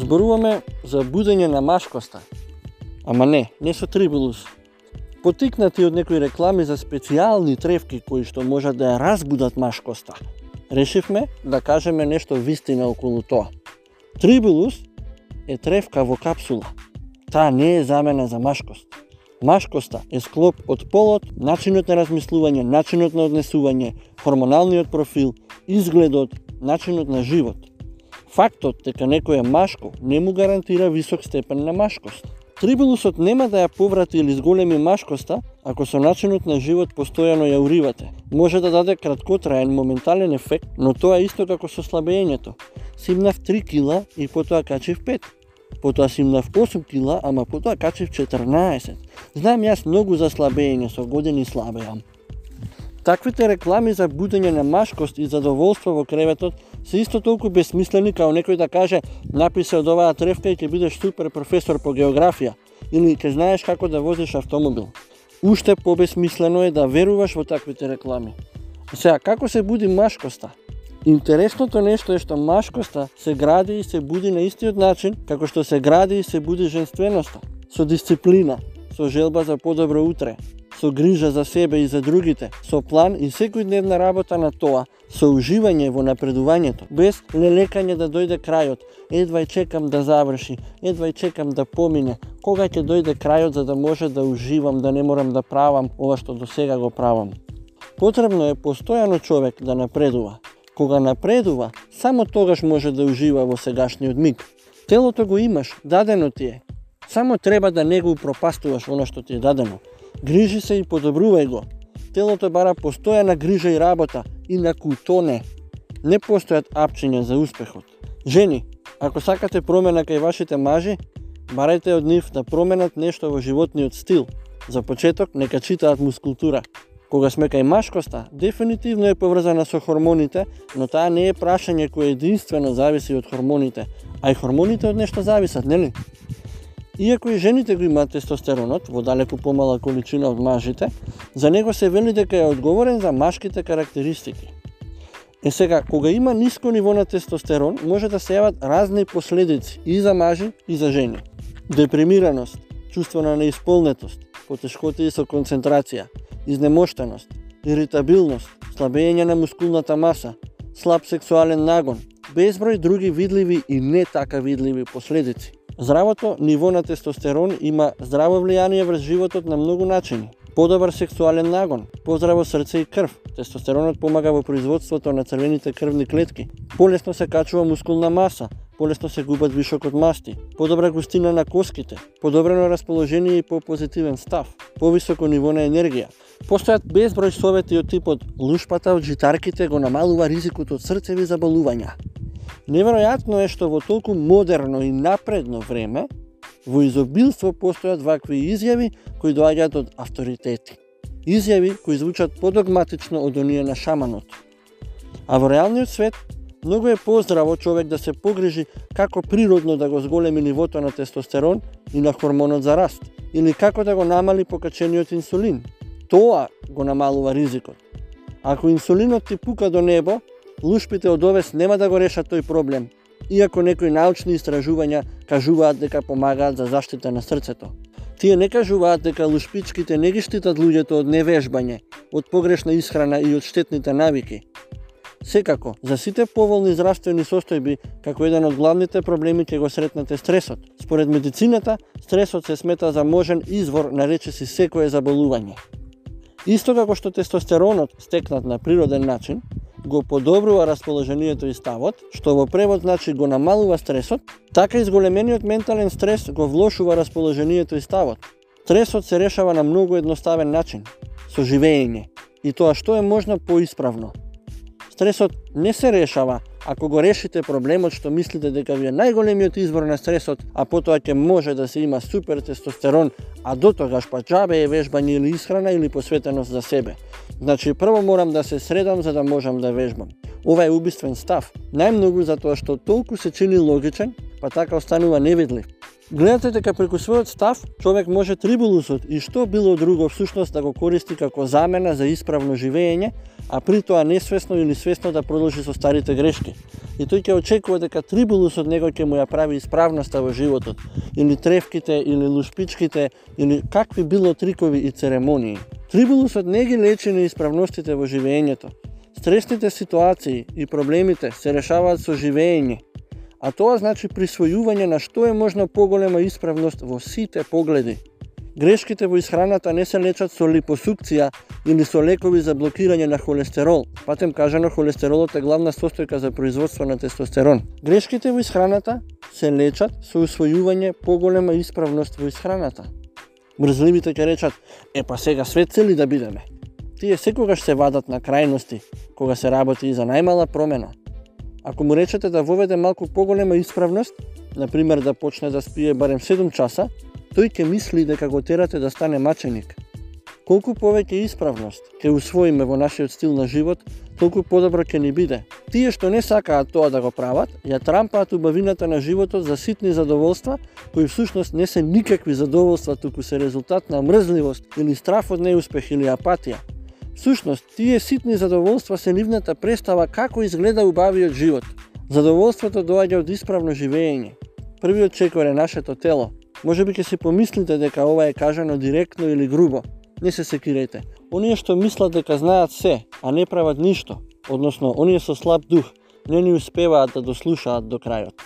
Зборуваме за будење на машкоста. Ама не, не со трибулус. Потикнати од некои реклами за специјални тревки кои што можат да ја разбудат машкоста. Решивме да кажеме нешто вистина околу тоа. Трибулус е тревка во капсула. Таа не е замена за машкост. Машкоста е склоп од полот, начинот на размислување, начинот на однесување, хормоналниот профил, изгледот, начинот на живот. Фактот дека некој е машко не му гарантира висок степен на машкост. Трибулусот нема да ја поврати или зголеми машкоста, ако со начинот на живот постојано ја уривате. Може да даде краткотраен, моментален ефект, но тоа е исто како со слабењето. Симнав 3 кила и потоа качив 5 потоа симнав 8 кила, ама потоа качив 14. Знам јас многу за слабење, со години слабеам. Таквите реклами за будење на машкост и задоволство во креветот се исто толку безсмислени као некој да каже написе од оваа тревка и ќе бидеш супер професор по географија или ќе знаеш како да возиш автомобил. Уште побесмислено е да веруваш во таквите реклами. Сега, како се буди машкоста? Интересното нешто е што машкоста се гради и се буди на истиот начин како што се гради и се буди женственоста, со дисциплина, со желба за подобро утре, со грижа за себе и за другите, со план и секојдневна работа на тоа, со уживање во напредувањето, без лелекање да дојде крајот, едвај чекам да заврши, едвај чекам да помине, кога ќе дојде крајот за да може да уживам, да не морам да правам ова што до сега го правам. Потребно е постојано човек да напредува, Кога напредува, само тогаш може да ужива во сегашниот миг. Телото го имаш, дадено ти е. Само треба да не го упропастуваш оно што ти е дадено. Грижи се и подобрувај го. Телото бара постојана грижа и работа, инаку тоне. Не постојат апчиња за успехот. Жени, ако сакате промена кај вашите мажи, барајте од нив да променат нешто во животниот стил. За почеток, нека читаат мускултура. Кога сме кај машкоста, дефинитивно е поврзана со хормоните, но таа не е прашање кое единствено зависи од хормоните, а и хормоните од нешто зависат, нели? Иако и жените го имаат тестостеронот во далеку помала количина од мажите, за него се вели дека е одговорен за машките карактеристики. Е сега, кога има ниско ниво на тестостерон, може да се јават разни последици и за мажи и за жени. Депримираност, чувство на неисполнетост, потешкоти со концентрација, изнемоштеност, иритабилност, слабење на мускулната маса, слаб сексуален нагон, безброј други видливи и не така видливи последици. Здравото ниво на тестостерон има здраво влијание врз животот на многу начини. Подобар сексуален нагон, поздраво срце и крв. Тестостеронот помага во производството на црвените крвни клетки. Полесно се качува мускулна маса, полесно се губат вишокот масти, подобра густина на коските, подобрено расположение и по-позитивен став, повисоко ниво на енергија, Постојат безброј совети од типот лушпата од житарките го намалува ризикот од срцеви заболувања. Неверојатно е што во толку модерно и напредно време во изобилство постојат вакви изјави кои доаѓаат од авторитети. Изјави кои звучат подогматично од оние на шаманот. А во реалниот свет многу е поздраво човек да се погрижи како природно да го зголеми нивото на тестостерон и на хормонот за раст, или како да го намали покачениот инсулин, Тоа го намалува ризикот. Ако инсулинот ти пука до небо, лушпите од овес нема да го решат тој проблем, иако некои научни истражувања кажуваат дека помагаат за заштита на срцето. Тие не кажуваат дека лушпичките не ги штитат луѓето од невежбање, од погрешна исхрана и од штетните навики. Секако, за сите поволни здравствени состојби, како еден од главните проблеми ќе го сретнете стресот. Според медицината, стресот се смета за можен извор на речиси секое заболување. Исто како што тестостеронот, стекнат на природен начин, го подобрува расположението и ставот, што во превод значи го намалува стресот, така и зголемениот ментален стрес го влошува расположението и ставот. Стресот се решава на многу едноставен начин, со живење, и тоа што е можно поисправно. Стресот не се решава ако го решите проблемот што мислите дека ви е најголемиот извор на стресот, а потоа ќе може да се има супер тестостерон, а до тогаш па џабе е вежбање или исхрана или посветеност за себе. Значи прво морам да се средам за да можам да вежбам. Ова е убиствен став. Најмногу затоа што толку се чини логичен, па така останува невидлив. Гледате дека преку својот став човек може трибулусот и што било друго всушност да го користи како замена за исправно живење, а при тоа несвесно или свесно да продолжи со старите грешки. И тој ќе очекува дека трибулусот него ќе му ја прави исправноста во животот, или тревките, или лушпичките, или какви било трикови и церемонии. Трибулусот не ги лечи неисправностите во живењето. Стресните ситуации и проблемите се решаваат со живење, а тоа значи присвојување на што е можно поголема исправност во сите погледи. Грешките во исхраната не се лечат со липосукција или со лекови за блокирање на холестерол. Патем кажано, холестеролот е главна состојка за производство на тестостерон. Грешките во исхраната се лечат со усвојување поголема исправност во исхраната. Мрзливите ќе речат, е па сега свет цели да бидеме. Тие секогаш се вадат на крајности, кога се работи и за најмала промена. Ако му речете да воведе малку поголема исправност, например да почне да спие барем 7 часа, тој ќе мисли дека го терате да стане маченик. Колку повеќе исправност ќе усвоиме во нашиот стил на живот, толку подобро ќе ни биде. Тие што не сакаат тоа да го прават, ја трампаат убавината на животот за ситни задоволства, кои всушност не се никакви задоволства, туку се резултат на мрзливост или страф од неуспех или апатија. Сушност, тие ситни задоволства се нивната представа како изгледа убавиот живот. Задоволството доаѓа од исправно живење. Првиот чекор е нашето тело. Може би ќе си помислите дека ова е кажано директно или грубо. Не се секирете. Оние што мислат дека знаат се, а не прават ништо, односно оние со слаб дух, не ни успеваат да дослушаат до крајот.